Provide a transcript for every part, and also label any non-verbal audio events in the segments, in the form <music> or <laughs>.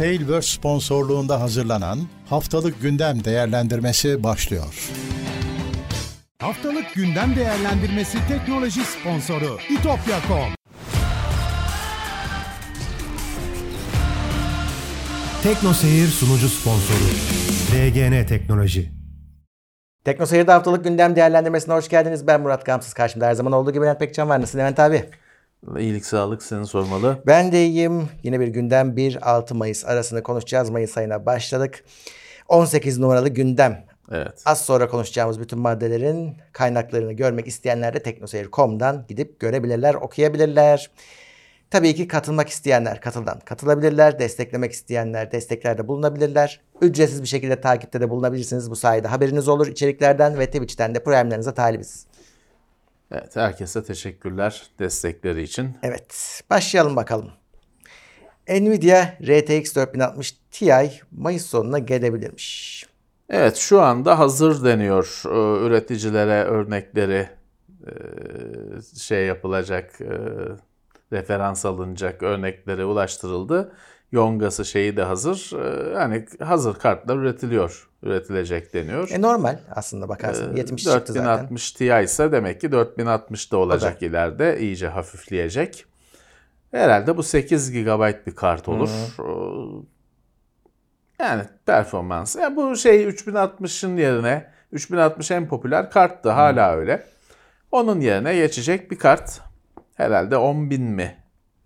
Tailverse sponsorluğunda hazırlanan Haftalık Gündem Değerlendirmesi başlıyor. Haftalık gündem değerlendirmesi teknoloji sponsoru itopya.com. Tekno Seyir sunucu sponsoru DGN Teknoloji. Tekno Seyir'de haftalık gündem değerlendirmesine hoş geldiniz. Ben Murat Gamsız. Karşımda her zaman olduğu gibi Levent Pekcan var. Nasılsın Levent abi? İyilik sağlık seni sormalı. Ben de iyiyim. Yine bir gündem 1-6 Mayıs arasında konuşacağız. Mayıs ayına başladık. 18 numaralı gündem. Evet. Az sonra konuşacağımız bütün maddelerin kaynaklarını görmek isteyenler de teknoseyir.com'dan gidip görebilirler, okuyabilirler. Tabii ki katılmak isteyenler katıldan katılabilirler. Desteklemek isteyenler desteklerde bulunabilirler. Ücretsiz bir şekilde takipte de bulunabilirsiniz. Bu sayede haberiniz olur içeriklerden ve Twitch'ten de programlarınıza talibiz. Evet, herkese teşekkürler destekleri için. Evet, başlayalım bakalım. Nvidia RTX 4060 Ti Mayıs sonuna gelebilirmiş. Evet, şu anda hazır deniyor. Ee, Üreticilere örnekleri e, şey yapılacak, e, referans alınacak örneklere ulaştırıldı. Yongası şeyi de hazır. Ee, Yani hazır kartlar üretiliyor, üretilecek deniyor. E normal aslında bakarsın. 70 Ee, çıktı zaten. 4060 Ti ise demek ki 4060 da olacak ileride. iyice hafifleyecek. Herhalde bu 8 GB bir kart olur. Ee, Yani performans. Ya bu şey 3060'ın yerine 3060 en popüler karttı. Hala öyle. Onun yerine geçecek bir kart. Herhalde 10.000 mi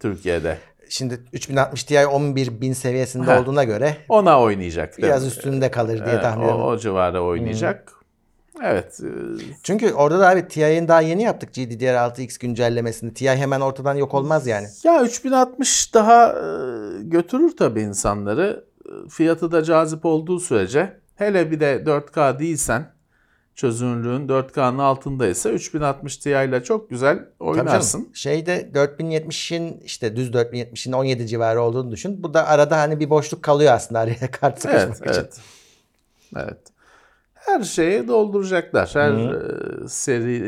Türkiye'de? Şimdi 3060 Ti 11.000 seviyesinde Ha. olduğuna göre Ona oynayacak. biraz üstünde kalır diye Evet, tahmin o, ediyorum. o civarda oynayacak. Evet. e, Çünkü orada da abi Ti'nin daha yeni yaptık GDDR6X güncellemesini. Ti hemen ortadan yok olmaz yani. Ya 3060 daha e, götürür tabii insanları. E, Fiyatı da cazip olduğu sürece. Hele bir de 4K değilsen çözünürlüğün 4K'nın altındaysa 3060 Ti ile çok güzel Tabii canım. oynarsın. Şeyde 4070'in işte düz 4070'in 17 civarı olduğunu düşün. Bu da arada hani bir boşluk kalıyor aslında araya <laughs> kart sıkışmak Evet, için. evet. Evet. Her şeyi dolduracaklar. Her e, seri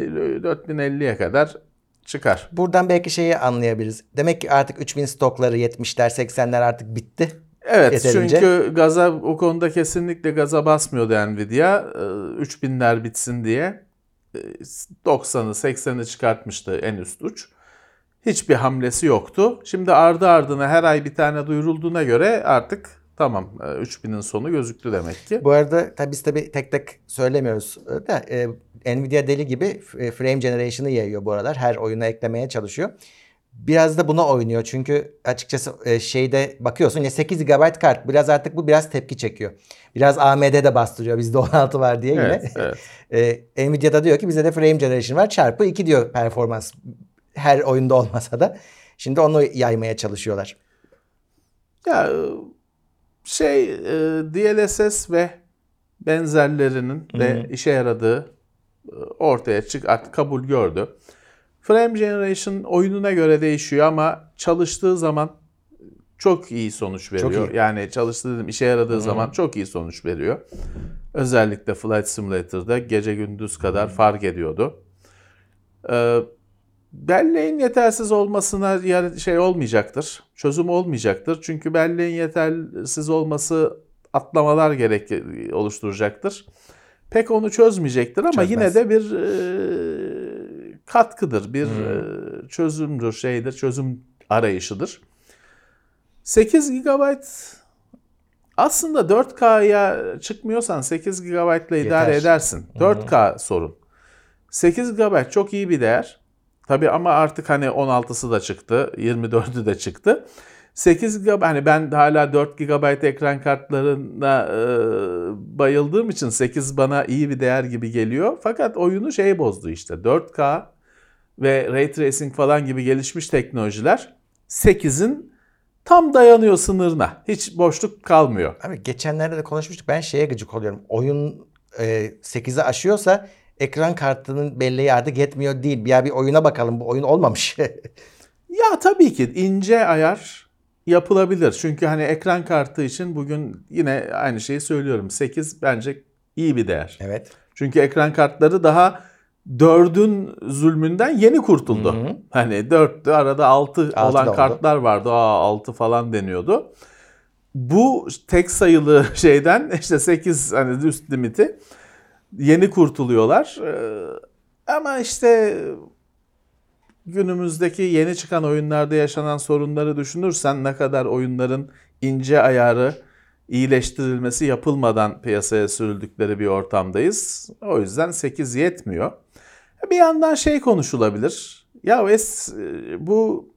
4050'ye kadar çıkar. Buradan belki şeyi anlayabiliriz. Demek ki artık 3000 stokları 70'ler 80'ler artık bitti. Evet Yeterince. çünkü gaza o konuda kesinlikle gaza basmıyordu Nvidia. Ee, 3000'ler bitsin diye. Ee, 90'ı 80'i çıkartmıştı en üst uç. Hiçbir hamlesi yoktu. Şimdi ardı ardına her ay bir tane duyurulduğuna göre artık tamam e, 3000'in sonu gözüktü demek ki. Bu arada tabii biz tabii tek tek söylemiyoruz da e, Nvidia deli gibi e, frame generation'ı yayıyor bu aralar. Her oyuna eklemeye çalışıyor. Biraz da buna oynuyor çünkü açıkçası e, şeyde bakıyorsun ya 8 GB kart biraz artık bu biraz tepki çekiyor. Biraz AMD de bastırıyor bizde <laughs> 16 var diye yine. Evet, evet. <laughs> e, Nvidia da diyor ki bizde de frame generation var çarpı 2 diyor performans her oyunda olmasa da. Şimdi onu yaymaya çalışıyorlar. Ya şey e, DLSS ve benzerlerinin de işe yaradığı ortaya çık artık kabul gördü. Frame Generation oyununa göre değişiyor ama çalıştığı zaman çok iyi sonuç veriyor. iyi. Yani çalıştığı dedim işe yaradığı zaman çok iyi sonuç veriyor. Özellikle Flight Simulator'da gece gündüz kadar fark ediyordu. Ee, belleğin yetersiz olmasına şey olmayacaktır. Çözüm olmayacaktır. Çünkü belleğin yetersiz olması atlamalar gerek oluşturacaktır. Pek onu çözmeyecektir ama Çözmez. yine de bir e, katkıdır, bir e, çözümdür, şeydir, çözüm arayışıdır. 8 GB aslında 4K'ya çıkmıyorsan 8 GB ile idare Yeter. edersin. 4K sorun. 8 GB çok iyi bir değer. Tabii ama artık hani 16'sı da çıktı, 24'ü de çıktı. 8 GB hani ben hala 4 GB ekran kartlarına e, bayıldığım için 8 bana iyi bir değer gibi geliyor. Fakat oyunu şey bozdu işte 4K ve Ray Tracing falan gibi gelişmiş teknolojiler 8'in tam dayanıyor sınırına. Hiç boşluk kalmıyor. Abi geçenlerde de konuşmuştuk. Ben şeye gıcık oluyorum. Oyun e, 8'i aşıyorsa ekran kartının belleği artık yetmiyor değil. Ya bir oyuna bakalım. Bu oyun olmamış. <laughs> Ya tabii ki ince ayar yapılabilir. Çünkü hani ekran kartı için bugün yine aynı şeyi söylüyorum. 8 bence iyi bir değer. evet. Çünkü ekran kartları daha 4'ün zulmünden yeni kurtuldu. Hani 4'tü arada 6 Altı olan kartlar vardı. Aa 6 falan deniyordu. bu tek sayılı <laughs> şeyden işte 8 hani üst limiti yeni kurtuluyorlar. Ee, ama işte günümüzdeki yeni çıkan oyunlarda yaşanan sorunları düşünürsen ne kadar oyunların ince ayarı iyileştirilmesi yapılmadan piyasaya sürüldükleri bir ortamdayız. O yüzden 8 yetmiyor. Bir yandan şey konuşulabilir. Ya es, bu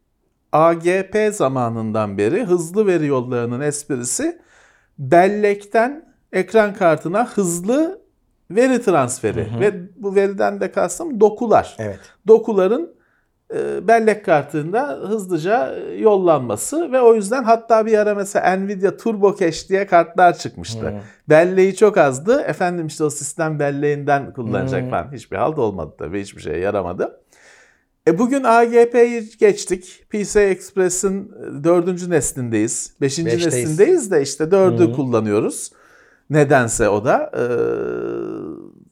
AGP zamanından beri hızlı veri yollarının esprisi bellekten ekran kartına hızlı veri transferi Hı hı. ve bu veriden de kastım dokular. Evet. Dokuların e, bellek kartında hızlıca e, yollanması ve o yüzden hatta bir ara mesela Nvidia Turbo Cache diye kartlar çıkmıştı. Hı. Belleği çok azdı. Efendim işte o sistem belleğinden kullanacak Hmm. falan. Hiçbir halt olmadı tabii. Hiçbir şeye yaramadı. E bugün AGP'yi geçtik. PCI Express'in dördüncü neslindeyiz. Beşinci Beşteyiz. neslindeyiz de işte dördü Hı. kullanıyoruz. Nedense o da. E,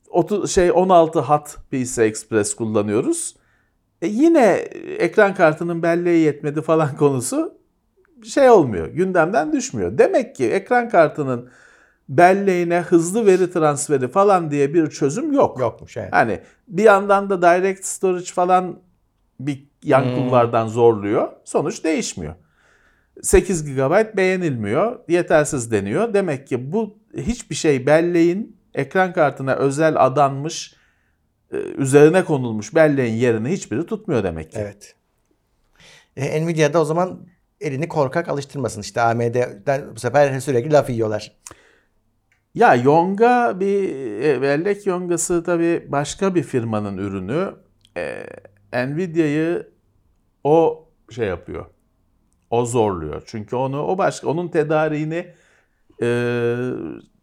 otu- şey 16 hat PCI Express kullanıyoruz. E yine ekran kartının belleği yetmedi falan <laughs> konusu şey olmuyor. Gündemden düşmüyor. Demek ki ekran kartının belleğine hızlı veri transferi falan diye bir çözüm yok. Yokmuş evet. Hani bir yandan da direct storage falan bir yan Hmm. kulvardan zorluyor. Sonuç değişmiyor. 8 GB beğenilmiyor, yetersiz deniyor. Demek ki bu hiçbir şey belleğin ekran kartına özel adanmış, üzerine konulmuş belleğin yerini hiçbiri tutmuyor demek ki. Evet. E, Nvidia'da o zaman elini korkak alıştırmasın. İşte AMD'den bu sefer sürekli laf yiyorlar. Ya Yonga bir e, bellek yongası tabii başka bir firmanın ürünü. Ee, Nvidia'yı o şey yapıyor. O zorluyor. Çünkü onu o başka onun tedariğini e,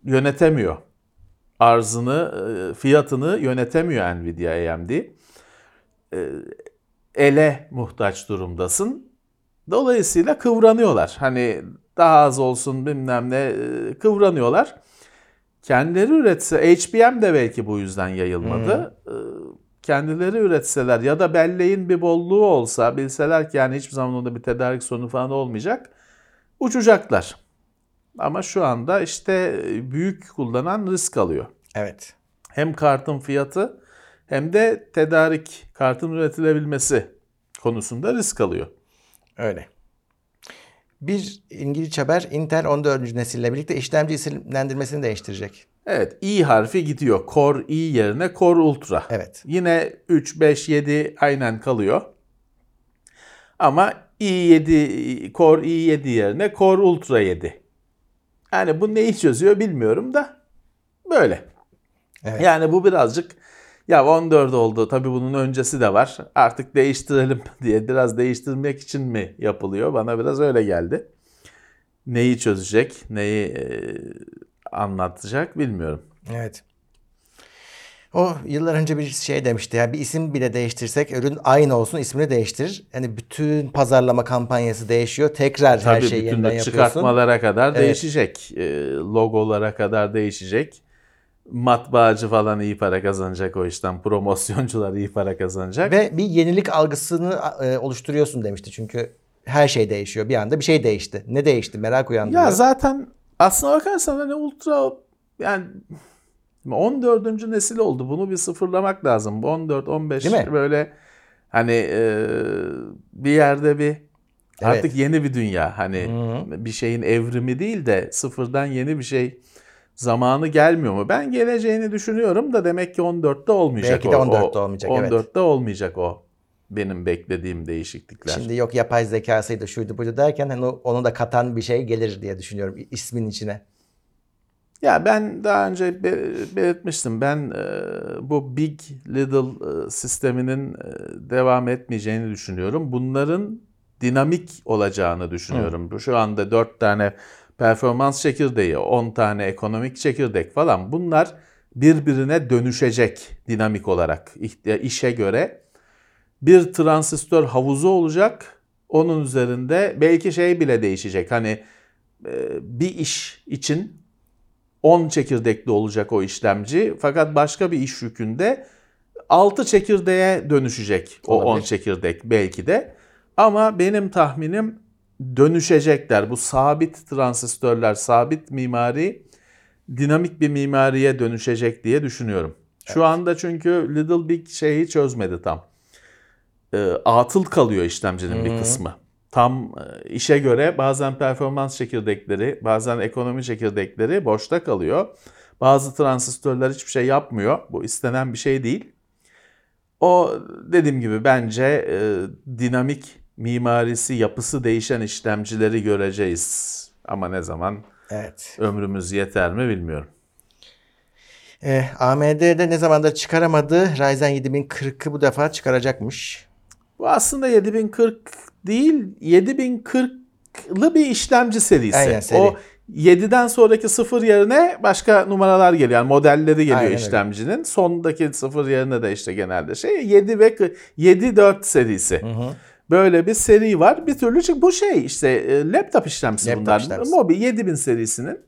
yönetemiyor. Arzını, e, fiyatını yönetemiyor Nvidia AMD. E, ele muhtaç durumdasın. Dolayısıyla kıvranıyorlar. Hani daha az olsun bilmem ne e, kıvranıyorlar. Kendileri üretse, HBM de belki bu yüzden yayılmadı. Ee, Kendileri üretseler ya da belleğin bir bolluğu olsa, bilseler ki yani hiçbir zaman onda bir tedarik sorunu falan olmayacak, uçacaklar. Ama şu anda işte büyük kullanan risk alıyor. Evet. Hem kartın fiyatı hem de tedarik, kartın üretilebilmesi konusunda risk alıyor. Öyle. Bir İngiliz haber Intel 14. nesille birlikte işlemci isimlendirmesini değiştirecek. Evet, i harfi gidiyor. Core i yerine Core Ultra. Evet. Yine 3, 5, 7 aynen kalıyor. Ama i7, Core i7 yerine Core Ultra 7. Yani bu neyi çözüyor bilmiyorum da böyle. Evet. Yani bu birazcık ya 14 oldu tabii bunun öncesi de var artık değiştirelim <laughs> diye biraz değiştirmek için mi yapılıyor bana biraz öyle geldi. Neyi çözecek neyi e, anlatacak bilmiyorum. Evet. O yıllar önce bir şey demişti ya bir isim bile değiştirsek ürün aynı olsun ismini değiştirir. Yani bütün pazarlama kampanyası değişiyor. Tekrar her Tabii şeyi bütün yeniden de yapıyorsun. çıkartmalara kadar Evet. değişecek. E, logolara kadar değişecek. Matbaacı falan iyi para kazanacak o işten. Promosyoncular iyi para kazanacak. Ve bir yenilik algısını e, oluşturuyorsun demişti. Çünkü her şey değişiyor. Bir anda bir şey değişti. Ne değişti? Merak uyandırıyor. Ya zaten aslına bakarsan hani ultra yani 14. nesil oldu. Bunu bir sıfırlamak lazım. Bu 14 15 Değil mi? böyle hani e, bir yerde bir artık Evet. yeni bir dünya. Hani Hı. bir şeyin evrimi değil de sıfırdan yeni bir şey zamanı gelmiyor mu? Ben geleceğini düşünüyorum da demek ki 14'te olmayacak Belki o. de O- 14'te olmayacak, evet. 14'te olmayacak o. Benim beklediğim değişiklikler. Şimdi yok yapay zekasıydı şuydu buydu derken hani o- onu da katan bir şey gelir diye düşünüyorum ismin içine. Ya ben daha önce be- belirtmiştim. Ben e, bu Big Little e, sisteminin e, devam etmeyeceğini düşünüyorum. Bunların dinamik olacağını düşünüyorum. Bu Şu anda 4 tane performans çekirdeği, 10 tane ekonomik çekirdek falan bunlar birbirine dönüşecek dinamik olarak işe göre. Bir transistör havuzu olacak. Onun üzerinde belki şey bile değişecek. Hani e, bir iş için 10 çekirdekli olacak o işlemci. Fakat başka bir iş yükünde 6 çekirdeğe dönüşecek o 10 Olabilir. çekirdek belki de. Ama benim tahminim dönüşecekler. Bu sabit transistörler, sabit mimari dinamik bir mimariye dönüşecek diye düşünüyorum. Şu anda çünkü Little Big şeyi çözmedi tam. E, atıl kalıyor işlemcinin bir kısmı. Tam e, işe göre bazen performans çekirdekleri, bazen ekonomi çekirdekleri boşta kalıyor. Bazı transistörler hiçbir şey yapmıyor. Bu istenen bir şey değil. O dediğim gibi bence e, dinamik mimarisi, yapısı değişen işlemcileri göreceğiz. Ama ne zaman Evet. ömrümüz yeter mi bilmiyorum. Ee, AMD'de ne zamandır çıkaramadığı Ryzen 7040'ı bu defa çıkaracakmış. Bu aslında 7040 değil, 7040'lı bir işlemci serisi. Aynen, seri. O 7'den sonraki sıfır yerine başka numaralar geliyor. Yani modelleri geliyor Aynen öyle. işlemcinin. Sondaki sıfır yerine de işte genelde şey 7 ve 7-4 serisi. Böyle bir seri var. Bir türlü çünkü bu şey işte e, laptop işlemcisi Laptop bunlar. işlemcisi. Mobi 7000 serisinin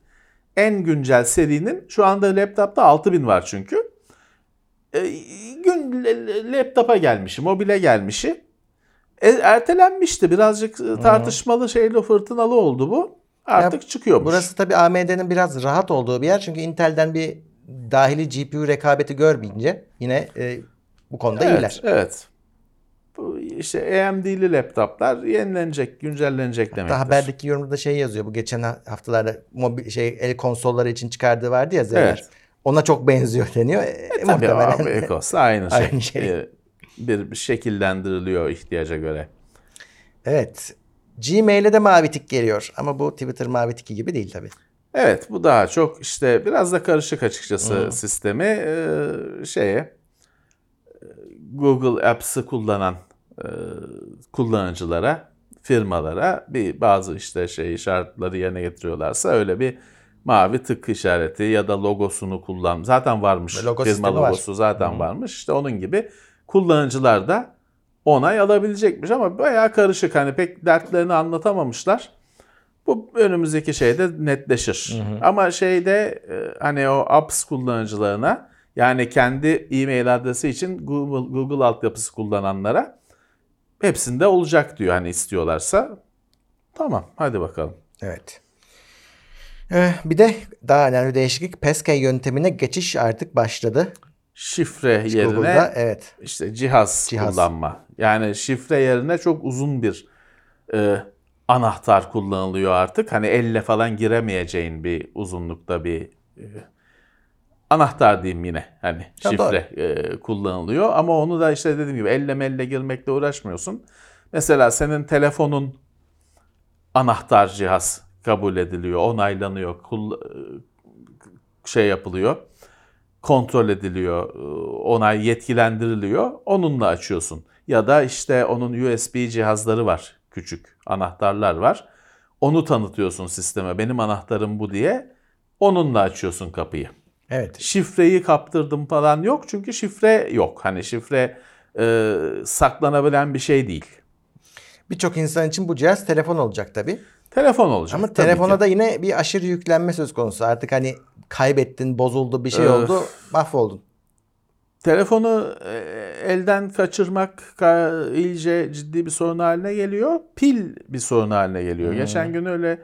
en güncel serinin şu anda laptopta 6000 var çünkü. E, gün laptopa gelmişi, mobile gelmişi. E, ertelenmişti. Birazcık e, tartışmalı şeyli fırtınalı oldu bu. Artık çıkıyormuş. Burası tabii AMD'nin biraz rahat olduğu bir yer. Çünkü Intel'den bir dahili GPU rekabeti görmeyince yine e, bu konuda evet, iyiler. Evet. Bu işte AMD'li laptoplar yenilenecek, güncellenecek demektir. Hatta haberdeki yorumda da şey yazıyor. Bu geçen ha- haftalarda mobil şey el konsolları için çıkardığı vardı ya Z'ler. Evet. Ona çok benziyor deniyor. E, Tabii muhtemelen. abi <laughs> Ecos aynı şey. Aynı şey. Bir bir şekillendiriliyor ihtiyaca göre. evet. Gmail'e de mavi tik geliyor. Ama bu Twitter mavi tiki gibi değil tabii. Evet bu daha çok işte biraz da karışık açıkçası sistemi Ee, şeye e, Google Apps'ı kullanan e, kullanıcılara, firmalara bir bazı işte şey şartları yerine getiriyorlarsa öyle bir mavi tık işareti ya da logosunu kullan. Zaten varmış. Logo Firma sistemi var. logosu zaten varmış. İşte onun gibi kullanıcılar da onay alabilecekmiş ama bayağı karışık. Hani pek dertlerini anlatamamışlar. Bu önümüzdeki şeyde netleşir. Ama şeyde e, hani o apps kullanıcılarına yani kendi e-mail adresi için Google, Google altyapısı kullananlara hepsinde olacak diyor hani istiyorlarsa. Tamam hadi bakalım. Evet. Ee, bir de daha önemli değişiklik Pascal yöntemine geçiş artık başladı. Şifre yerine Google'da evet. işte cihaz, Cihaz. kullanma. Yani şifre yerine çok uzun bir e, anahtar kullanılıyor artık. Hani elle falan giremeyeceğin bir uzunlukta bir e, anahtar diyeyim yine. Hani Ya şifre e, kullanılıyor. Ama onu da işte dediğim gibi elle melle girmekle uğraşmıyorsun. Mesela senin telefonun anahtar cihaz kabul ediliyor, onaylanıyor, kul- şey yapılıyor, kontrol ediliyor, onay yetkilendiriliyor. Onunla açıyorsun. Ya da işte onun USB cihazları var, küçük anahtarlar var. Onu tanıtıyorsun sisteme. Benim anahtarım bu diye. Onunla açıyorsun kapıyı. Evet. Şifreyi kaptırdım falan yok çünkü şifre yok. Hani şifre e, saklanabilen bir şey değil. Birçok insan için bu cihaz telefon olacak tabii. Telefon olacak. Ama telefona ki. da yine bir aşırı yüklenme söz konusu. Artık hani kaybettin, bozuldu, bir şey Öf. oldu, mahvoldun. Telefonu e, elden kaçırmak ka- iyice ciddi bir sorun haline geliyor. Pil bir sorun haline geliyor. Hmm. Geçen gün öyle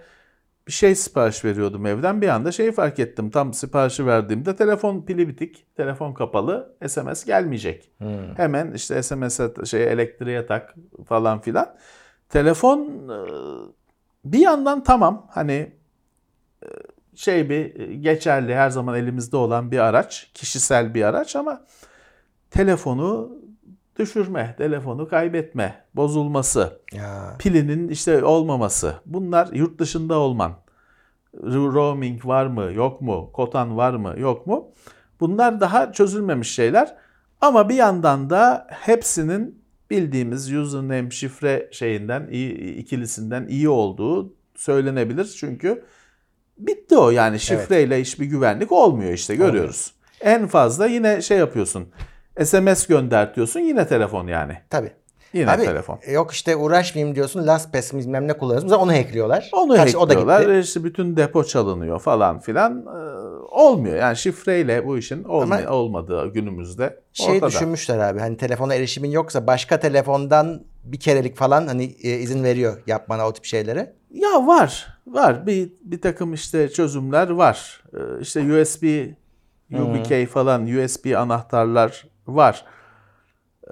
bir şey sipariş veriyordum evden. Bir anda şeyi fark ettim. Tam siparişi verdiğimde telefon pili bitik, telefon kapalı, SMS gelmeyecek. Hmm. Hemen işte SMS'e şey elektriğe tak falan filan. Telefon e, bir yandan tamam hani e, şey bir e, geçerli her zaman elimizde olan bir araç, kişisel bir araç ama telefonu düşürme, telefonu kaybetme, bozulması, Ya. pilinin işte olmaması. Bunlar yurt dışında olman. Ro- Roaming var mı, yok mu? Kotan var mı, yok mu? Bunlar daha çözülmemiş şeyler. Ama bir yandan da hepsinin bildiğimiz username şifre şeyinden, iyi, ikilisinden iyi olduğu söylenebilir. Çünkü bitti o yani şifreyle hiçbir güvenlik olmuyor işte görüyoruz. En fazla yine şey yapıyorsun. SMS göndertiyorsun yine telefon yani. Tabii. Yine Abi, telefon. Yok işte uğraşmayayım diyorsun. LastPass bilmem ne kullanıyorsun. Onu hackliyorlar. Onu Karşı- O da hackliyorlar. gitti. işte bütün depo çalınıyor falan filan. Ee, olmuyor. Yani şifreyle bu işin olma- Ama olmadığı günümüzde Şey ortada. düşünmüşler abi. Hani telefona erişimin yoksa başka telefondan bir kerelik falan hani e, izin veriyor yapmana o tip şeylere. Ya var, var. Bir bir takım işte çözümler var. Ee, İşte USB, UBK falan, USB anahtarlar var. Ee,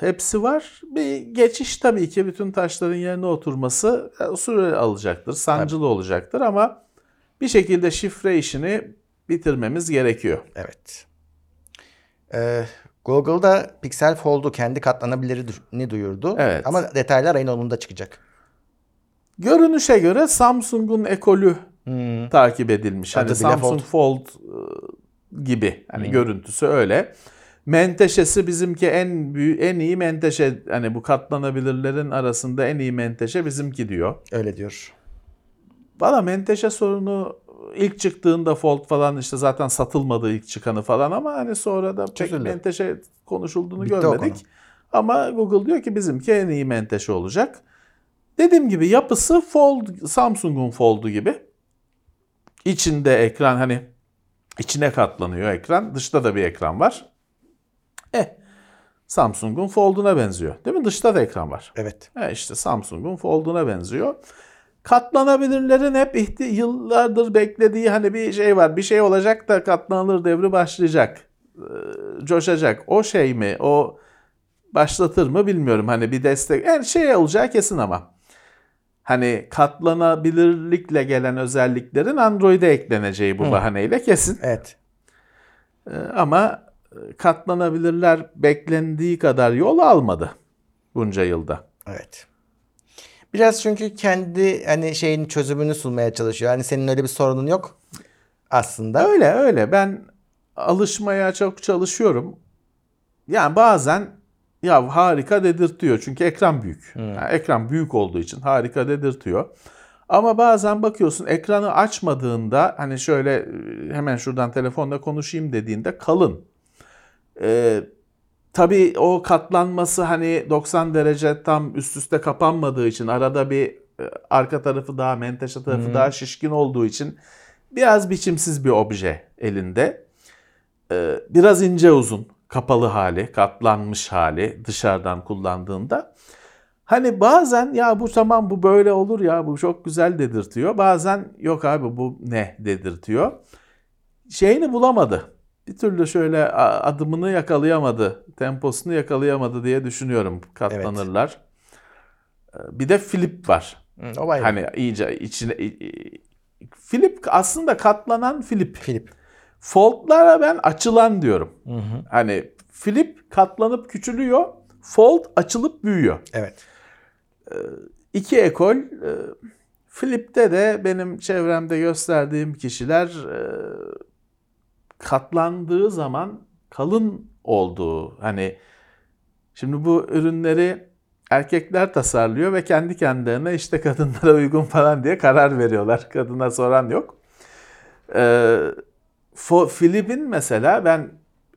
Hepsi var. Bir geçiş tabii ki bütün taşların yerine oturması e, süre alacaktır, sancılı olacaktır ama bir şekilde şifre işini bitirmemiz gerekiyor. Evet. Ee, Google'da Pixel Fold'u kendi katlanabilirini duyurdu. Evet. Ama detaylar ayın 10'unda çıkacak. Görünüşe göre Samsung'un ekolü takip edilmiş. Adı Hani Samsung Fold, e, gibi. Hani görüntüsü öyle. Menteşesi bizimki en büyük en iyi menteşe hani bu katlanabilirlerin arasında en iyi menteşe bizimki diyor. Öyle diyor. Valla menteşe sorunu ilk çıktığında Fold falan işte zaten satılmadı ilk çıkanı falan ama hani sonra da pek Çözüldü. menteşe konuşulduğunu Bitti o görmedik. konu. Ama Google diyor ki bizimki en iyi menteşe olacak. Dediğim gibi yapısı Fold, Samsung'un Fold'u gibi. İçinde ekran hani içine katlanıyor ekran. Dışta da bir ekran var. Eh Samsung'un Fold'una benziyor. Değil mi? Dışta da ekran var. Evet. E işte Samsung'un Fold'una benziyor. Katlanabilirlerin hep ihti yıllardır beklediği hani bir şey var. Bir şey olacak da katlanılır devri başlayacak. Ee, coşacak. O şey mi? O başlatır mı bilmiyorum. Hani bir destek. Yani şey olacağı kesin ama. Hani katlanabilirlikle gelen özelliklerin Android'e ekleneceği bu bahaneyle kesin. Evet. Ee, ama e, katlanabilirler beklendiği kadar yol almadı bunca yılda. Evet. Biraz çünkü kendi hani şeyin çözümünü sunmaya çalışıyor. Hani senin öyle bir sorunun yok aslında. Öyle öyle. Ben alışmaya çok çalışıyorum. Yani bazen ya harika dedirtiyor. Çünkü ekran büyük. Yani ekran büyük olduğu için harika dedirtiyor. Ama bazen bakıyorsun ekranı açmadığında hani şöyle hemen şuradan telefonda konuşayım dediğinde kalın. Ee, tabii o katlanması hani 90 derece tam üst üste kapanmadığı için arada bir e, arka tarafı daha menteşe tarafı daha şişkin olduğu için biraz biçimsiz bir obje elinde. Ee, biraz ince uzun kapalı hali, katlanmış hali dışarıdan kullandığında. Hani bazen ya bu tamam bu böyle olur ya bu çok güzel dedirtiyor. Bazen yok abi bu ne dedirtiyor. Şeyini bulamadı. Bir türlü şöyle adımını yakalayamadı, temposunu yakalayamadı diye düşünüyorum katlanırlar. Ee, Bir de flip var. Hı, o. Hani iyice içine flip aslında katlanan flip. Filip. Fold'lara ben açılan diyorum. Hani flip katlanıp küçülüyor, fold açılıp büyüyor. Evet. İki ekol. e, Flip'te de benim çevremde gösterdiğim kişiler e, katlandığı zaman kalın olduğu hani şimdi bu ürünleri erkekler tasarlıyor ve kendi kendilerine işte kadınlara uygun falan diye karar veriyorlar. <laughs> Kadına soran yok. Ee, Philip'in mesela ben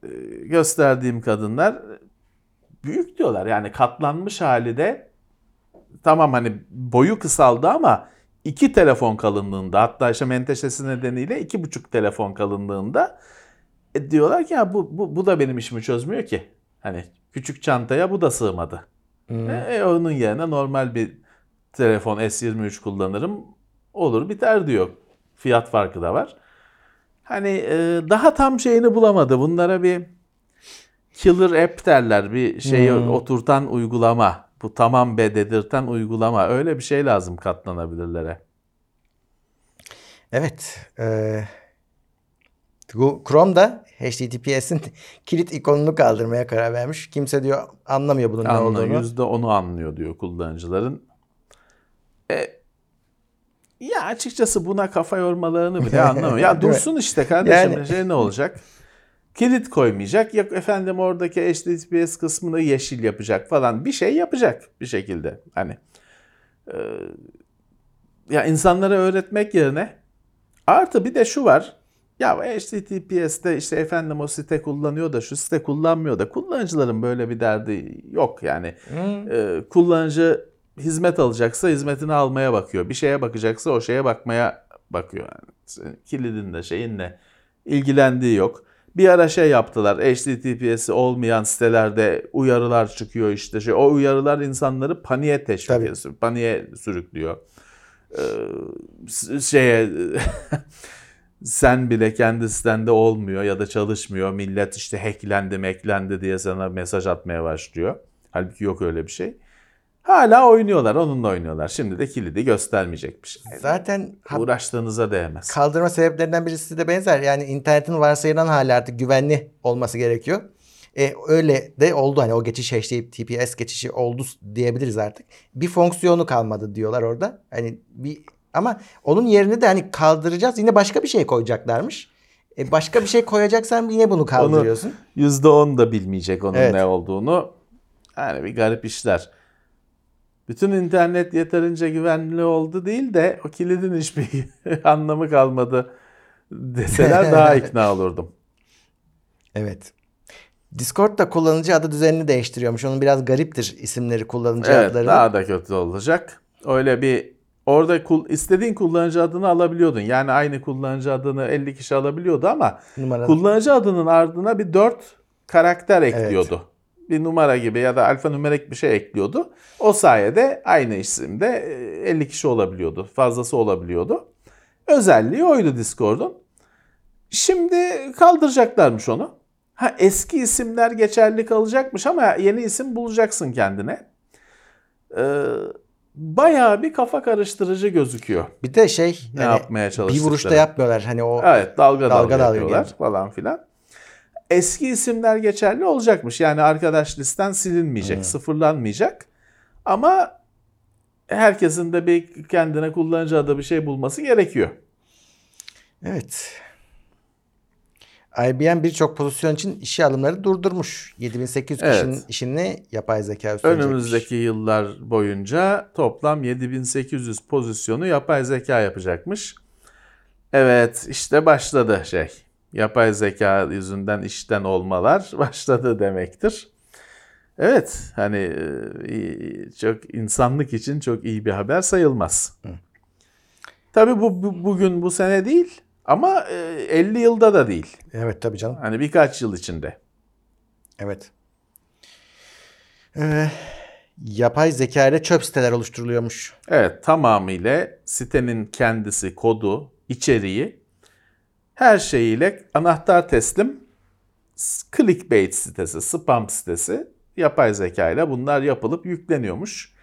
e, gösterdiğim kadınlar büyük diyorlar. Yani katlanmış hali de tamam hani boyu kısaldı ama iki telefon kalınlığında hatta işte menteşesi nedeniyle iki buçuk telefon kalınlığında e, diyorlar ki ya bu, bu, bu da benim işimi çözmüyor ki. Hani küçük çantaya bu da sığmadı. E, e, onun yerine normal bir telefon S23 kullanırım olur biter diyor. Fiyat farkı da var. Hani e, daha tam şeyini bulamadı. Bunlara bir killer app derler. Bir şeyi oturtan uygulama. Bu tamam be dedirten uygulama. Öyle bir şey lazım katlanabilirlere. Evet. E, Chrome'da HTTPS'in <laughs> kilit ikonunu kaldırmaya karar vermiş. Kimse diyor anlamıyor bunun ne Anla, olduğunu. yüzde onu anlıyor diyor kullanıcıların. E, ya açıkçası buna kafa yormalarını bile <laughs> anlamıyor. Ya dursun işte kardeşim. Yani- Şey ne olacak? <laughs> Kilit koymayacak. Yok efendim oradaki HTTPS kısmını yeşil yapacak falan. Bir şey yapacak bir şekilde. Hani e, ya insanlara öğretmek yerine artı bir de şu var. Ya HTTPS'te işte efendim o site kullanıyor da şu site kullanmıyor da kullanıcıların böyle bir derdi yok yani. Ee, kullanıcı hizmet alacaksa hizmetini almaya bakıyor. Bir şeye bakacaksa o şeye bakmaya bakıyor. Yani senin kilidinle şeyinle ilgilendiği yok. Bir ara şey yaptılar. HTTPS'i olmayan sitelerde uyarılar çıkıyor işte. Şey, o uyarılar insanları paniğe teşvik ediyor. Paniğe sürüklüyor. Ee, şeye <laughs> sen bile kendi sitende olmuyor ya da çalışmıyor. Millet işte hacklendi, hacklendi diye sana mesaj atmaya başlıyor. Halbuki yok öyle bir şey. Hala oynuyorlar, onunla oynuyorlar. Şimdi de kilidi göstermeyecekmiş. Zaten Uğraştığınıza değmez. kaldırma sebeplerinden birisi de benzer. Yani internetin varsayılan hali artık güvenli olması gerekiyor. E, öyle de oldu hani o geçiş HTTPS geçişi oldu diyebiliriz artık. Bir fonksiyonu kalmadı diyorlar orada. Hani bir ama onun yerine de hani kaldıracağız yine başka bir şey koyacaklarmış. E, başka bir şey koyacaksan yine bunu kaldırıyorsun. %10 da bilmeyecek onun Evet. ne olduğunu. Yani bir garip işler. Bütün internet yeterince güvenli oldu değil de o kilidin hiçbir <laughs> anlamı kalmadı deseler daha <laughs> ikna olurdum. Evet. Discord da kullanıcı adı düzenini değiştiriyormuş. Onun biraz gariptir isimleri kullanıcı Evet adları. daha da kötü olacak. Öyle bir orada kul, istediğin kullanıcı adını alabiliyordun. Yani aynı kullanıcı adını 50 kişi alabiliyordu ama Numara. kullanıcı adının ardına bir 4 karakter ekliyordu. Bir numara gibi ya da alfanümerik bir şey ekliyordu. O sayede aynı isimde e, 50 kişi olabiliyordu. Fazlası olabiliyordu. Özelliği oydu Discord'un. Şimdi kaldıracaklarmış onu. Ha eski isimler geçerli kalacakmış ama yeni isim bulacaksın kendine. Ee, bayağı bir kafa karıştırıcı gözüküyor. Bir de şey Ne yani yapmaya bir çalıştıkları. vuruşta yapmıyorlar. Hani o Evet dalga dalga, Dalga dalga yapıyorlar gibi. falan filan. Eski isimler geçerli olacakmış. Yani arkadaş listen silinmeyecek, sıfırlanmayacak. Ama herkesin de bir kendine kullanıcı adı bir şey bulması gerekiyor. Evet. IBM birçok pozisyon için işe alımları durdurmuş. 7800 Evet. kişinin işini yapay zeka üstlenecekmiş. Önümüzdeki yıllar boyunca toplam 7800 pozisyonu yapay zeka yapacakmış. Evet işte başladı şey. Yapay zeka yüzünden işten olmalar <laughs> başladı demektir. Evet hani e, çok insanlık için çok iyi bir haber sayılmaz. Tabii bu, bu bugün bu sene değil ama e, 50 yılda da değil. Evet tabii canım. Hani birkaç yıl içinde. Evet. Ee, yapay zeka ile çöp siteler oluşturuluyormuş. Evet tamamıyla sitenin kendisi, kodu, içeriği her şeyiyle anahtar teslim clickbait sitesi, spam sitesi yapay zeka ile bunlar yapılıp yükleniyormuş.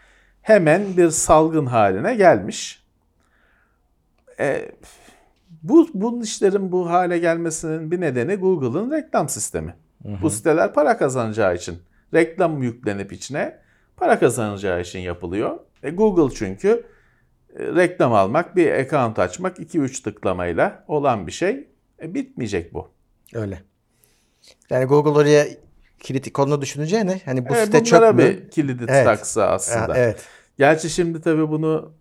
Hemen bir salgın haline gelmiş. E, bu bunun işlerin bu hale gelmesinin bir nedeni Google'ın reklam sistemi. Bu siteler para kazanacağı için reklam yüklenip içine para kazanacağı için yapılıyor. E, Google çünkü reklam almak, bir account açmak 2-3 tıklamayla olan bir şey. E, bitmeyecek bu. Öyle. Yani Google oraya kilit ikonunu düşüneceğine hani bu E, site çöp mü? bir kilidi Evet. taksa aslında. Ha, evet. Gerçi şimdi tabii bunu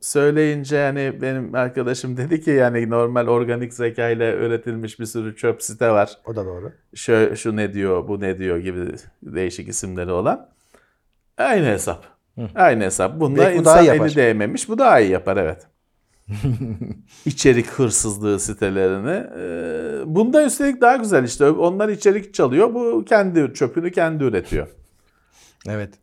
söyleyince yani benim arkadaşım dedi ki yani normal organik zeka ile üretilmiş bir sürü çöp site var. O da doğru. Şu, şu ne diyor, bu ne diyor gibi değişik isimleri olan. Aynı hesap. Aynı hesap. Bunda Belki bu insan yapar. eli değmemiş. Bu daha iyi yapar evet. <laughs> İçerik hırsızlığı sitelerini. Ee, Bunda üstelik daha güzel işte. Onlar içerik çalıyor. Bu kendi çöpünü kendi üretiyor. Evet.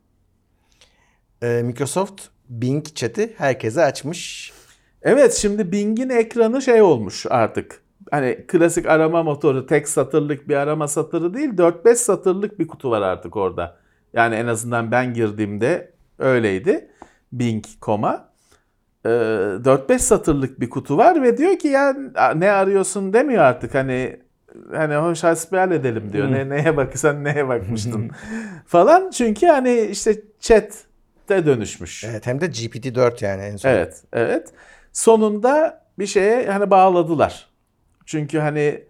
Ee, Microsoft Bing chat'i herkese açmış. Evet şimdi Bing'in ekranı şey olmuş artık. Hani klasik arama motoru tek satırlık bir arama satırı değil 4-5 satırlık bir kutu var artık orada. Yani en azından ben girdiğimde öyleydi. Bing.com'a. Ee, 4-5 satırlık bir kutu var ve diyor ki ya ne arıyorsun demiyor artık hani hani hoş hasbihal edelim diyor. Ne neye bak sen neye bakmıştın <laughs> falan. Çünkü hani işte chat'te dönüşmüş. Evet hem de GPT-4 yani en son. Evet, evet. Sonunda bir şeye hani bağladılar. Çünkü hani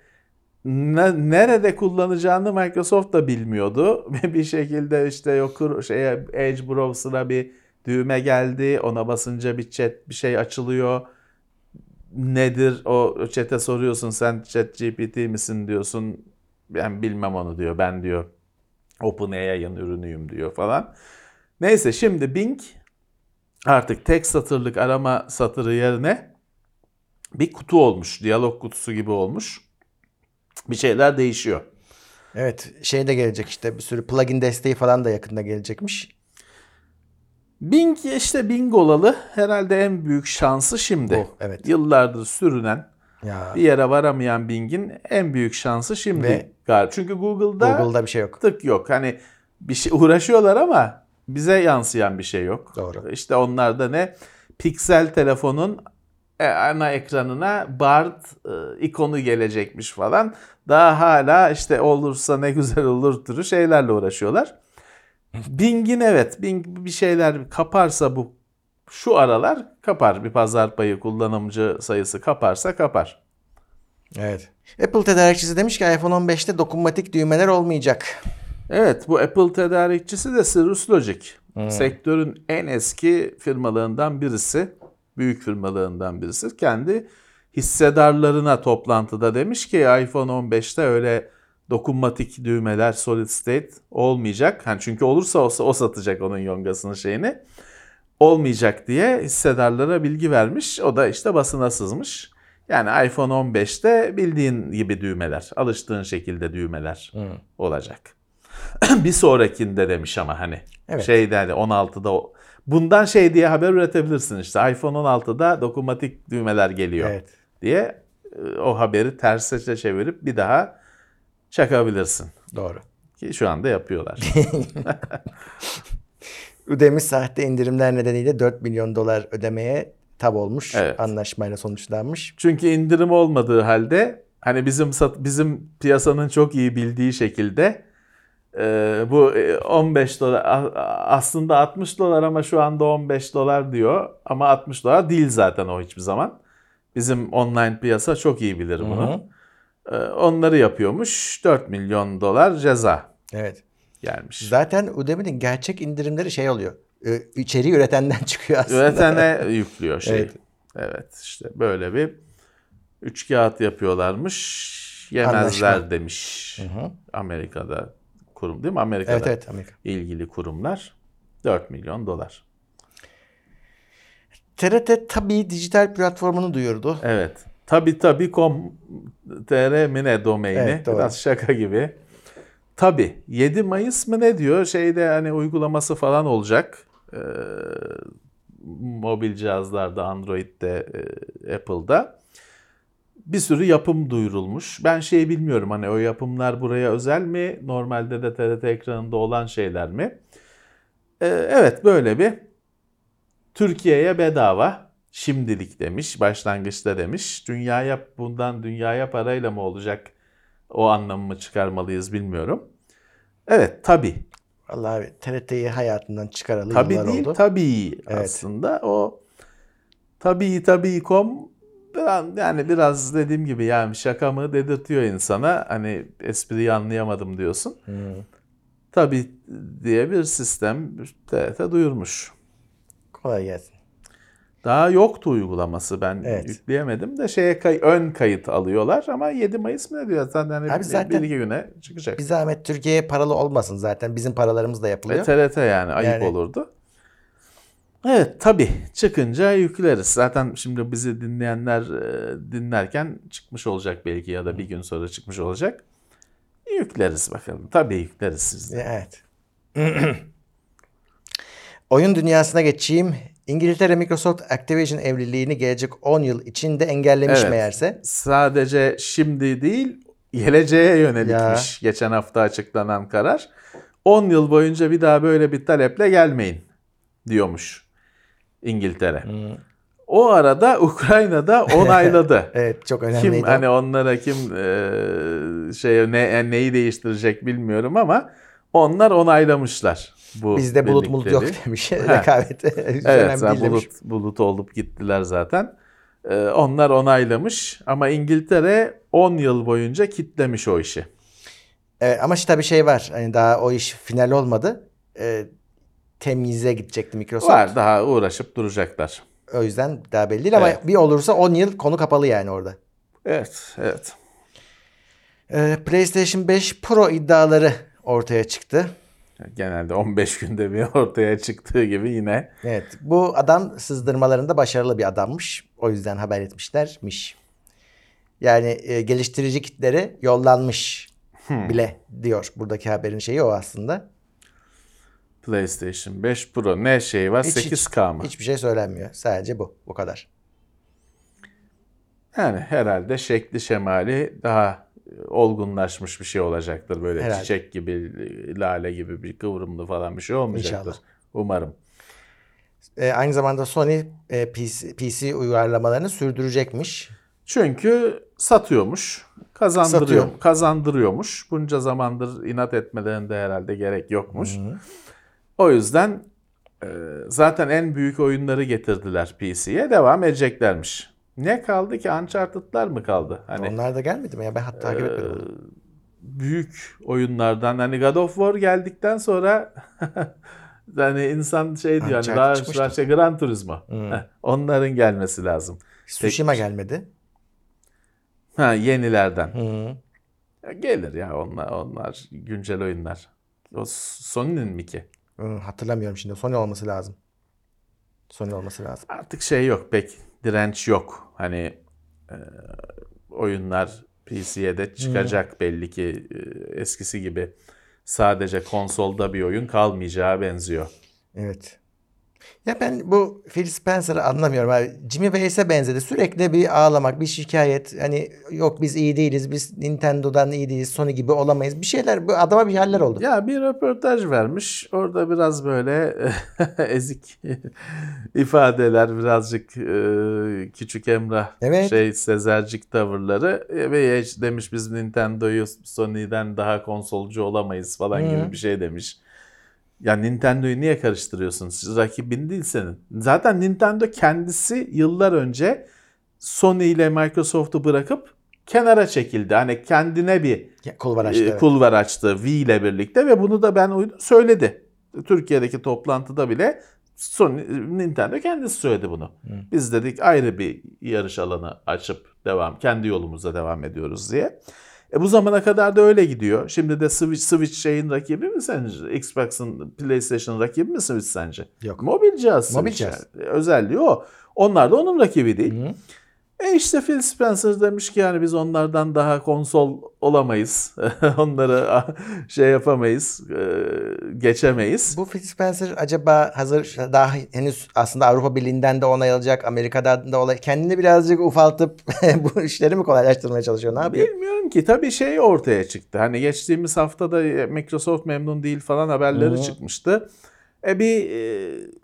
ne- nerede kullanacağını Microsoft da bilmiyordu. <laughs> bir şekilde işte yok şeye Edge browser'a bir düğme geldi. Ona basınca bir chat bir şey açılıyor. Nedir o chat'e soruyorsun sen chat GPT misin diyorsun. Ben bilmem onu diyor. Ben diyor OpenAI'ın ürünüyüm diyor falan. Neyse şimdi Bing artık tek satırlık arama satırı yerine bir kutu olmuş. Diyalog kutusu gibi olmuş. Bir şeyler değişiyor. Evet şey de gelecek işte bir sürü plugin desteği falan da yakında gelecekmiş. Bing işte Bing olalı herhalde en büyük şansı şimdi. Bu, evet. Yıllardır sürünen Ya bir yere varamayan Bing'in en büyük şansı şimdi Ve- galiba. Çünkü Google'da Google'da bir şey yok. tık yok. Hani bir şey uğraşıyorlar ama bize yansıyan bir şey yok. Doğru. İşte onlar da ne? Pixel telefonun e, ana ekranına Bard e, ikonu gelecekmiş falan. Daha hala işte olursa ne güzel olur türü şeylerle uğraşıyorlar. Bing'in evet Bing bir şeyler kaparsa bu şu aralar kapar. Bir pazar payı kullanımcı sayısı kaparsa kapar. Evet. Apple tedarikçisi demiş ki iPhone 15'te dokunmatik düğmeler olmayacak. Evet bu Apple tedarikçisi de Cirrus Logic. Sektörün en eski firmalarından birisi. Büyük firmalarından birisi. Kendi hissedarlarına toplantıda demiş ki iPhone 15'te öyle dokunmatik düğmeler solid state olmayacak. Hani çünkü olursa o, o satacak onun yongasının şeyini. Olmayacak diye hissedarlara bilgi vermiş. O da işte basına sızmış. Yani iPhone 15'te bildiğin gibi düğmeler, alıştığın şekilde düğmeler olacak. <clears throat> bir sonrakinde demiş ama hani Evet. şeyde hani 16'da o- bundan şey diye haber üretebilirsin işte iPhone 16'da dokunmatik düğmeler geliyor Evet. diye e, o haberi terse çevirip bir daha çakabilirsin Doğru. ki şu anda yapıyorlar. <laughs> Udemy sahte indirimler nedeniyle 4 milyon dolar ödemeye tab olmuş. Evet. Anlaşmayla sonuçlanmış. Çünkü indirim olmadığı halde hani bizim bizim piyasanın çok iyi bildiği şekilde e, bu e, 15 dolar aslında 60 dolar ama şu anda 15 dolar diyor ama 60 dolar değil zaten o hiçbir zaman. Bizim online piyasa çok iyi bilir bunu. E, onları yapıyormuş 4 milyon dolar ceza Evet. gelmiş. Zaten Udemy'nin gerçek indirimleri şey oluyor. Ee, İçeriği üretenden <laughs> çıkıyor aslında. Üretene yüklüyor şey. Evet. Evet. işte böyle bir üç kağıt yapıyorlarmış. Yemezler Anlaşma. demiş. Amerika'da kurum değil mi? Amerika'da Evet evet Amerika. ilgili kurumlar 4 milyon dolar. TRT tabii dijital platformunu duyurdu. Evet. Tabi tabi com.tr mi ne domaini? Evet, doğru. Biraz şaka gibi. Tabi 7 Mayıs mı ne diyor? Şeyde hani uygulaması falan olacak. Ee, mobil cihazlarda, Android'de, e, Apple'da. Bir sürü yapım duyurulmuş. Ben şey bilmiyorum hani o yapımlar buraya özel mi? Normalde de TRT ekranında olan şeyler mi? Ee, evet böyle bir Türkiye'ye bedava şimdilik demiş, başlangıçta demiş. Dünyaya bundan dünyaya parayla mı olacak o anlamı çıkarmalıyız bilmiyorum. Evet tabi. Vallahi abi, TRT'yi hayatından çıkaralı Tabi yıllar değil oldu. tabii Evet. aslında o tabii tabii kom biraz, yani biraz dediğim gibi yani şaka mı dedirtiyor insana. Hani espriyi anlayamadım diyorsun. Hmm. Tabii diye bir sistem TRT duyurmuş. Kolay gelsin. Daha yoktu uygulaması. Ben Evet. yükleyemedim de şeye kay- ön kayıt alıyorlar ama 7 Mayıs mı ne diyor? Zaten hani Abi bir, zaten bir iki güne çıkacak. Bir zahmet Türkiye'ye paralı olmasın zaten. Bizim paralarımız da Ve yapılıyor. TRT yani ayıp Yani- olurdu. Evet tabii çıkınca yükleriz. Zaten şimdi bizi dinleyenler e, dinlerken çıkmış olacak belki ya da bir gün sonra çıkmış olacak. Yükleriz bakalım. Tabii yükleriz sizde. Evet. <clears throat> Oyun dünyasına geçeyim. İngiltere Microsoft Activision evliliğini gelecek 10 yıl içinde engellemiş Evet. meğerse. Sadece şimdi değil geleceğe yönelikmiş geçen hafta açıklanan karar. 10 yıl boyunca bir daha böyle bir taleple gelmeyin diyormuş İngiltere. O arada <laughs> Ukrayna'da onayladı. <laughs> Evet çok önemliydi. kim hani onlara kim e, şey ne neyi değiştirecek bilmiyorum ama onlar onaylamışlar bu Bizde bulut bulut yok demiş. <laughs> Rekabet Evet önemli sen değil demiş. bulut, bulut olup gittiler zaten. Ee, onlar onaylamış ama İngiltere 10 yıl boyunca kitlemiş o işi. Evet, ama işte bir şey var. Hani daha o iş final olmadı. Ee, temyize gidecekti Microsoft. Var daha uğraşıp duracaklar. O yüzden daha belli değil ama Evet. bir olursa 10 yıl konu kapalı yani orada. Evet, evet. Ee, PlayStation 5 Pro iddiaları ortaya çıktı. Genelde 15 günde bir <laughs> ortaya çıktığı gibi yine Evet, bu adam sızdırmalarında başarılı bir adammış. O yüzden haber etmişlermiş. Yani e, geliştirici kitleri yollanmış bile diyor. Buradaki haberin şeyi o aslında. PlayStation 5 Pro ne şey var? Hiç- 8K mı? Hiçbir şey söylenmiyor. Sadece bu. Bu kadar. Yani herhalde şekli şemali daha e, olgunlaşmış bir şey olacaktır. Böyle Herhalde. çiçek gibi, lale gibi bir kıvrımlı falan bir şey olmayacaktır. İnşallah. Umarım. E, aynı zamanda Sony e, PC, PC uyarlamalarını sürdürecekmiş. Çünkü satıyormuş, kazandırıyor, Satıyor. kazandırıyormuş. Bunca zamandır inat etmelerinde herhalde gerek yokmuş. O yüzden e, zaten en büyük oyunları getirdiler PC'ye, devam edeceklermiş. Ne kaldı ki? Uncharted'lar mı kaldı? Hani Onlar da gelmedi mi ya? Ben hatta takip etmedim. onu. büyük oyunlardan hani God of War geldikten sonra <laughs> hani insan şey diyor hani Uncharted daha, çıkmıştı. daha şey Gran Turismo. Heh, Onların gelmesi lazım. Tsushima gelmedi. Ha yenilerden. Hı. Ya gelir ya onlar onlar güncel oyunlar. O Sony'nin mi ki? Hı, hatırlamıyorum şimdi. Sony olması lazım. Sony olması lazım. Artık şey yok pek direnç yok. Hani e, oyunlar PC'ye de çıkacak belli ki e, eskisi gibi sadece konsolda bir oyun kalmayacağı benziyor. Evet. Ya ben bu Phil Spencer'ı anlamıyorum abi. Jimmy Wace'e benzedi. Sürekli bir ağlamak, bir şikayet. Hani yok biz iyi değiliz, biz Nintendo'dan iyi değiliz, Sony gibi olamayız. Bir şeyler, bu adama bir haller oldu. Ya bir röportaj vermiş. Orada biraz böyle <laughs> ezik ifadeler, birazcık e, küçük Emrah Evet. şey Sezercik tavırları E, ve demiş biz Nintendo'yu Sony'den daha konsolcu olamayız falan Hı. gibi bir şey demiş. Ya Nintendo'yu niye karıştırıyorsun? Siz rakibin değil senin. Zaten Nintendo kendisi yıllar önce Sony ile Microsoft'u bırakıp kenara çekildi. Hani kendine bir Kulvar açtı. e, kulvar açtı V ile birlikte ve bunu da ben söyledi. Türkiye'deki toplantıda bile Sony, Nintendo kendisi söyledi bunu. Biz dedik ayrı bir yarış alanı açıp devam kendi yolumuza devam ediyoruz diye. E bu zamana kadar da öyle gidiyor. Şimdi de Switch, Switch şeyin rakibi mi sence? Xbox'ın PlayStation'ın rakibi mi Switch sence? Yok. Mobil cihaz. Mobil cihaz. yani. Özelliği o. Onlar da onun rakibi değil. Hı. E işte Phil Spencer demiş ki yani biz onlardan daha konsol olamayız. <laughs> Onları şey yapamayız, e, geçemeyiz. Bu Phil Spencer acaba hazır daha henüz aslında Avrupa Birliği'nden de onay alacak, Amerika'dan da olay kendini birazcık ufaltıp <laughs> bu işleri mi kolaylaştırmaya çalışıyor? Ne yapıyor? Bilmiyorum ki tabii şey ortaya çıktı. Hani geçtiğimiz haftada Microsoft memnun değil falan haberleri Hı. çıkmıştı. E bir e,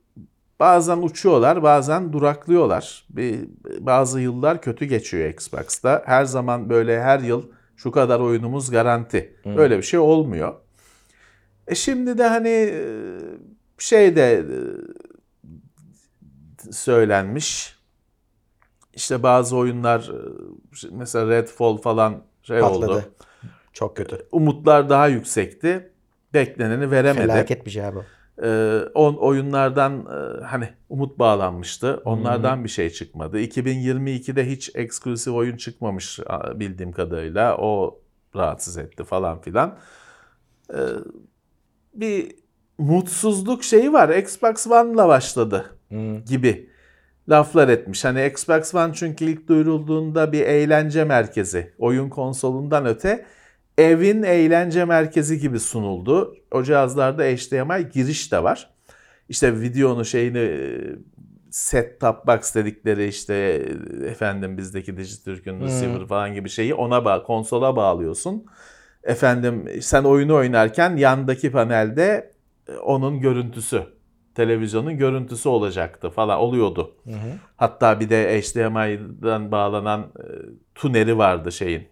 Bazen uçuyorlar, bazen duraklıyorlar. Bir, bazı yıllar kötü geçiyor Xbox'ta. Her zaman böyle her yıl şu kadar oyunumuz garanti. Hmm. Böyle bir şey olmuyor. E şimdi de hani e, şey de e, söylenmiş. İşte bazı oyunlar e, mesela Redfall falan şey Patladı. oldu. Çok kötü. Umutlar daha yüksekti. Bekleneni veremedi. Felaket bir şey abi. Ee, 10 oyunlardan e, hani umut bağlanmıştı. Onlardan hmm. bir şey çıkmadı. 2022'de hiç eksklusif oyun çıkmamış bildiğim kadarıyla. O rahatsız etti falan filan. Ee, bir mutsuzluk şeyi var. Xbox One'la başladı hmm. gibi laflar etmiş. Hani Xbox One çünkü ilk duyurulduğunda bir eğlence merkezi. Oyun konsolundan öte evin eğlence merkezi gibi sunuldu. O cihazlarda HDMI giriş de var. İşte videonun şeyini e, set top box dedikleri işte e, efendim bizdeki Dijitürk'ün receiver falan gibi şeyi ona bağ konsola bağlıyorsun. Efendim sen oyunu oynarken yandaki panelde e, onun görüntüsü televizyonun görüntüsü olacaktı falan oluyordu. Hatta bir de HDMI'den bağlanan e, tuneri vardı şeyin.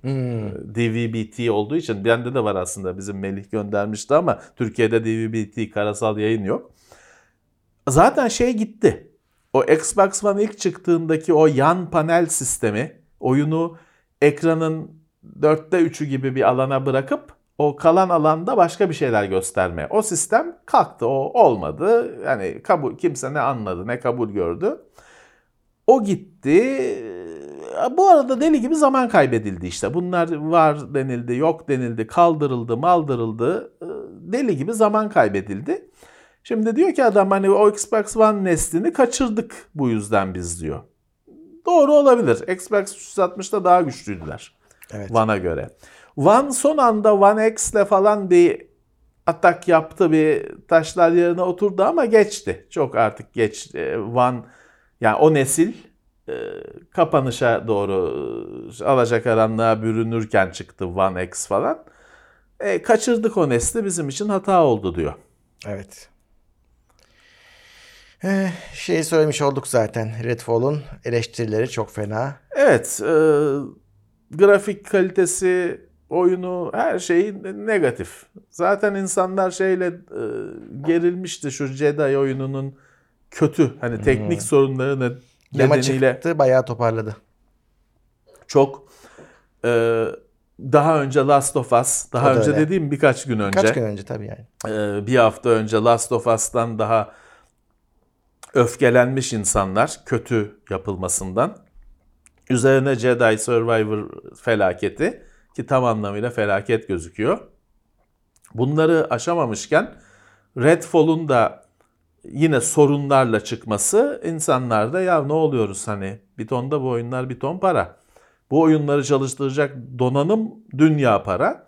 DVB-T olduğu için bende de var aslında bizim Melih göndermişti ama Türkiye'de DVB-T karasal yayın yok. Zaten şey gitti. O Xbox One ilk çıktığındaki o yan panel sistemi oyunu ekranın dörtte üçü gibi bir alana bırakıp o kalan alanda başka bir şeyler gösterme. O sistem kalktı. O olmadı. Yani kabul kimse ne anladı ne kabul gördü. O gitti. Bu arada deli gibi zaman kaybedildi işte. Bunlar var denildi, yok denildi, kaldırıldı, maldırıldı. Deli gibi zaman kaybedildi. Şimdi diyor ki adam hani o Xbox One neslini kaçırdık bu yüzden biz diyor. Doğru olabilir. Xbox 360'da daha güçlüydüler. Evet. One'a göre. One son anda One X'le falan bir atak yaptı bir taşlar yerine oturdu ama geçti. Çok artık geç. Ee, One yani o nesil e, kapanışa doğru e, alacakaranlığa bürünürken çıktı One X falan. E, kaçırdık o nesli bizim için hata oldu diyor. Evet. Eh, şey söylemiş olduk zaten. Redfall'un eleştirileri çok fena. Evet, e, grafik kalitesi, oyunu, her şeyi negatif. Zaten insanlar şeyle e, gerilmişti şu Jedi oyununun kötü, hani teknik sorunları ne- nedeniyle çıktı bayağı toparladı. çok e, daha önce Last of Us, daha önce öyle. dediğim birkaç gün önce, Kaç gün önce tabii yani. e, bir hafta önce Last of Us'tan daha öfkelenmiş insanlar kötü yapılmasından. Üzerine Jedi Survivor felaketi ki tam anlamıyla felaket gözüküyor. Bunları aşamamışken Redfall'un da yine sorunlarla çıkması insanlarda ya ne oluyoruz hani bir ton da bu oyunlar bir ton para. Bu oyunları çalıştıracak donanım dünya para.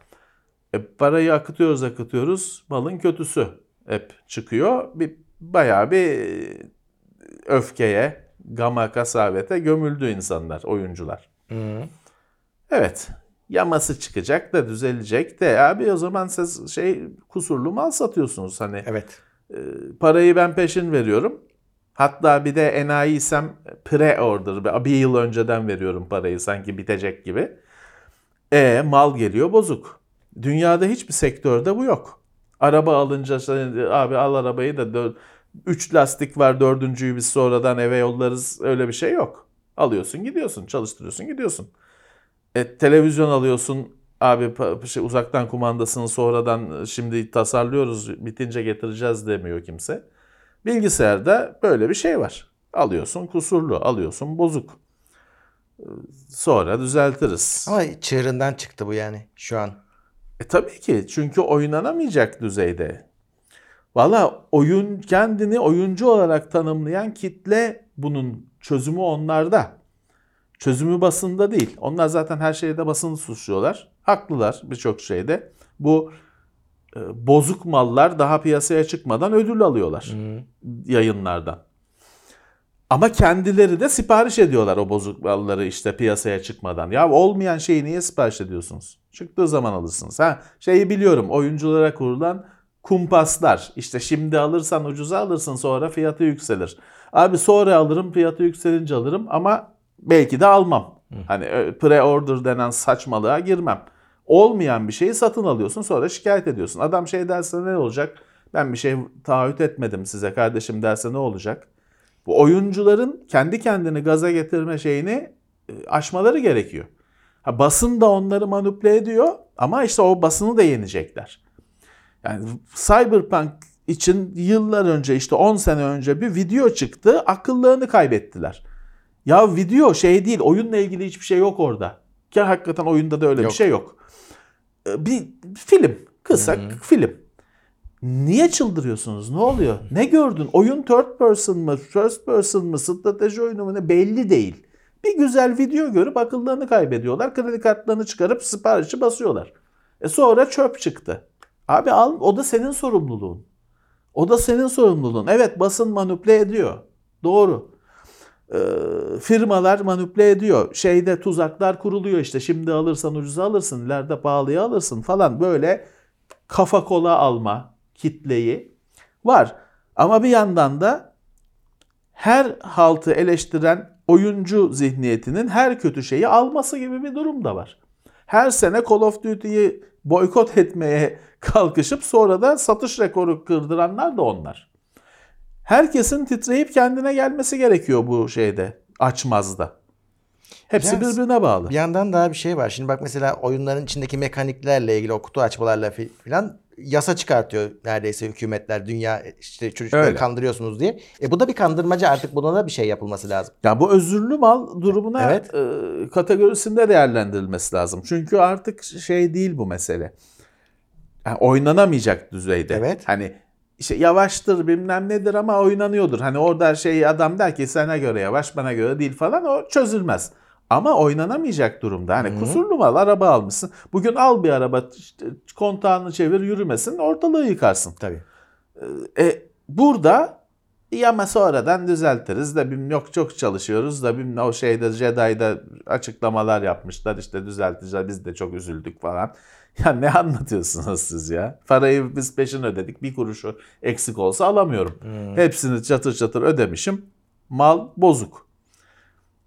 E, parayı akıtıyoruz akıtıyoruz malın kötüsü hep çıkıyor. Bir bayağı bir öfkeye, gama kasavete gömüldü insanlar, oyuncular. Evet. Yaması çıkacak da düzelecek de abi o zaman siz şey kusurlu mal satıyorsunuz hani. Evet. Parayı ben peşin veriyorum. Hatta bir de enayiysem pre-order bir yıl önceden veriyorum parayı sanki bitecek gibi. E mal geliyor bozuk. Dünyada hiçbir sektörde bu yok. Araba alınca abi al arabayı da 3 lastik var dördüncüyü biz sonradan eve yollarız öyle bir şey yok. Alıyorsun gidiyorsun çalıştırıyorsun gidiyorsun. E, televizyon alıyorsun abi şey, uzaktan kumandasını sonradan şimdi tasarlıyoruz bitince getireceğiz demiyor kimse. Bilgisayarda böyle bir şey var. Alıyorsun kusurlu, alıyorsun bozuk. E, Sonra düzeltiriz. Ama çığırından çıktı bu yani şu an. E tabii ki çünkü oynanamayacak düzeyde. Valla oyun kendini oyuncu olarak tanımlayan kitle bunun çözümü onlarda. Çözümü basında değil. Onlar zaten her şeyde basını suçluyorlar. Haklılar birçok şeyde. Bu e, bozuk mallar daha piyasaya çıkmadan ödül alıyorlar yayınlardan. Ama kendileri de sipariş ediyorlar o bozuk malları işte piyasaya çıkmadan. Ya olmayan şeyi niye sipariş ediyorsunuz? Çıktığı zaman alırsınız. Ha şeyi biliyorum oyunculara kurulan kumpaslar. İşte şimdi alırsan ucuza alırsın sonra fiyatı yükselir. Abi sonra alırım fiyatı yükselince alırım ama belki de almam. Hani e, pre-order denen saçmalığa girmem. Olmayan bir şeyi satın alıyorsun sonra şikayet ediyorsun. Adam şey derse ne olacak? Ben bir şey taahhüt etmedim size kardeşim derse ne olacak? Bu oyuncuların kendi kendini gaza getirme şeyini e, aşmaları gerekiyor. Ha, basın da onları manipüle ediyor ama işte o basını da yenecekler. Yani Cyberpunk için yıllar önce işte 10 sene önce bir video çıktı akıllarını kaybettiler. Ya video şey değil oyunla ilgili hiçbir şey yok orada. Ki hakikaten oyunda da öyle Yok. bir şey yok. Ee, Bir film kısa film. Niye çıldırıyorsunuz? Ne oluyor? Ne gördün? Oyun third person mı, first person mı, strateji oyunu mu ne belli değil. Bir güzel video görüp akıllarını kaybediyorlar. Kredi kartlarını çıkarıp siparişi basıyorlar. E sonra çöp çıktı. Abi al o da senin sorumluluğun. O da senin sorumluluğun. Evet basın manipüle ediyor. Doğru. Ee, firmalar manipüle ediyor. Şeyde tuzaklar kuruluyor işte. Şimdi alırsan ucuza alırsın, ileride pahalıya alırsın falan böyle kafa kola alma kitleyi var. Ama bir yandan da her haltı eleştiren oyuncu zihniyetinin her kötü şeyi alması gibi bir durum da var. Her sene Call of Duty'yi boykot etmeye <laughs> kalkışıp sonra da satış rekoru kırdıranlar da onlar. Herkesin titreyip kendine gelmesi gerekiyor bu şeyde, açmazda. Hepsi Biraz- birbirine bağlı. Bir yandan daha bir şey var. Şimdi bak mesela oyunların içindeki mekaniklerle ilgili o kutu açmalarla fi- filan yasa çıkartıyor neredeyse hükümetler. Dünya işte çocukları Öyle. kandırıyorsunuz diye. E bu da bir kandırmacı artık buna da bir şey yapılması lazım. Ya bu özürlü mal durumuna Evet. e, kategorisinde değerlendirilmesi lazım. Çünkü artık şey değil bu mesele. Yani oynanamayacak düzeyde. Evet. Hani işte yavaştır bilmem nedir ama oynanıyordur. Hani orada şey adam der ki sana göre yavaş bana göre değil falan o çözülmez. Ama oynanamayacak durumda. Hani kusurlu mal araba almışsın. Bugün al bir araba kontağını çevir yürümesin ortalığı yıkarsın. Tabii. E, burada iyi ama sonradan düzeltiriz de bilmem yok çok çalışıyoruz da bilmem o şeyde Jedi'da açıklamalar yapmışlar işte düzelteceğiz biz de çok üzüldük falan. Ya ne anlatıyorsunuz siz ya? Parayı biz peşin ödedik bir kuruşu eksik olsa alamıyorum. Hepsini çatır çatır ödemişim. Mal bozuk.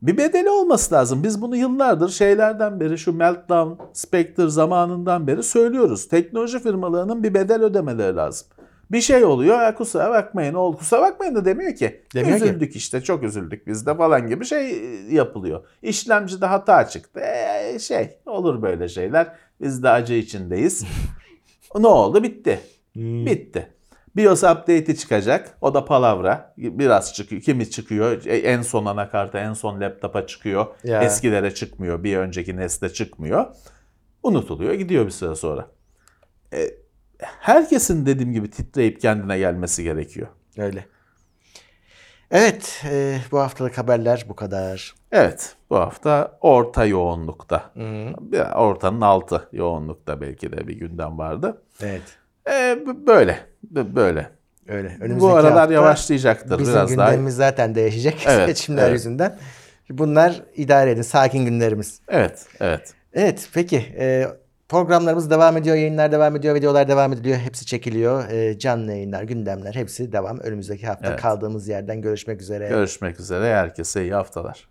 Bir bedeli olması lazım. Biz bunu yıllardır şeylerden beri şu Meltdown, Spectre zamanından beri söylüyoruz. Teknoloji firmalarının bir bedel ödemeleri lazım. Bir şey oluyor ya kusura bakmayın oldu. Kusura bakmayın da demiyor ki. Demiyor ki. üzüldük işte çok üzüldük biz de falan gibi şey yapılıyor. İşlemcide hata çıktı. Ee, şey olur böyle şeyler. Biz de acı içindeyiz. <laughs> ne oldu? Bitti. Bitti. BIOS update'i çıkacak. O da palavra. Biraz çıkıyor. Kimi çıkıyor. E, En son anakarta, en son laptopa çıkıyor. Ya. Eskilere çıkmıyor. Bir önceki nesle çıkmıyor. Unutuluyor. Gidiyor bir süre sonra. E, herkesin dediğim gibi titreyip kendine gelmesi gerekiyor. Öyle. Evet, e, bu haftalık haberler bu kadar. Evet, bu hafta orta yoğunlukta. Bir Ortanın altı yoğunlukta belki de bir gündem vardı. Evet, E, böyle, böyle. öyle. Bu Önümüzdeki aralar hafta yavaşlayacaktır Bizim biraz daha. gündemimiz zaten değişecek Evet, <laughs> seçimler evet. yüzünden. Bunlar idare edin, sakin günlerimiz. Evet, evet. Evet, peki. E, programlarımız devam ediyor, yayınlar devam ediyor, videolar devam ediliyor. Hepsi çekiliyor. E, canlı yayınlar, gündemler hepsi devam. Önümüzdeki hafta Evet. kaldığımız yerden görüşmek üzere. Görüşmek üzere. Herkese iyi haftalar.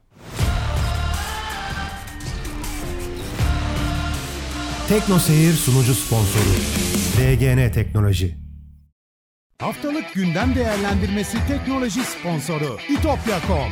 Tekno Seyir sunucu sponsoru DGN Teknoloji. Haftalık gündem değerlendirmesi teknoloji sponsoru itopya.com.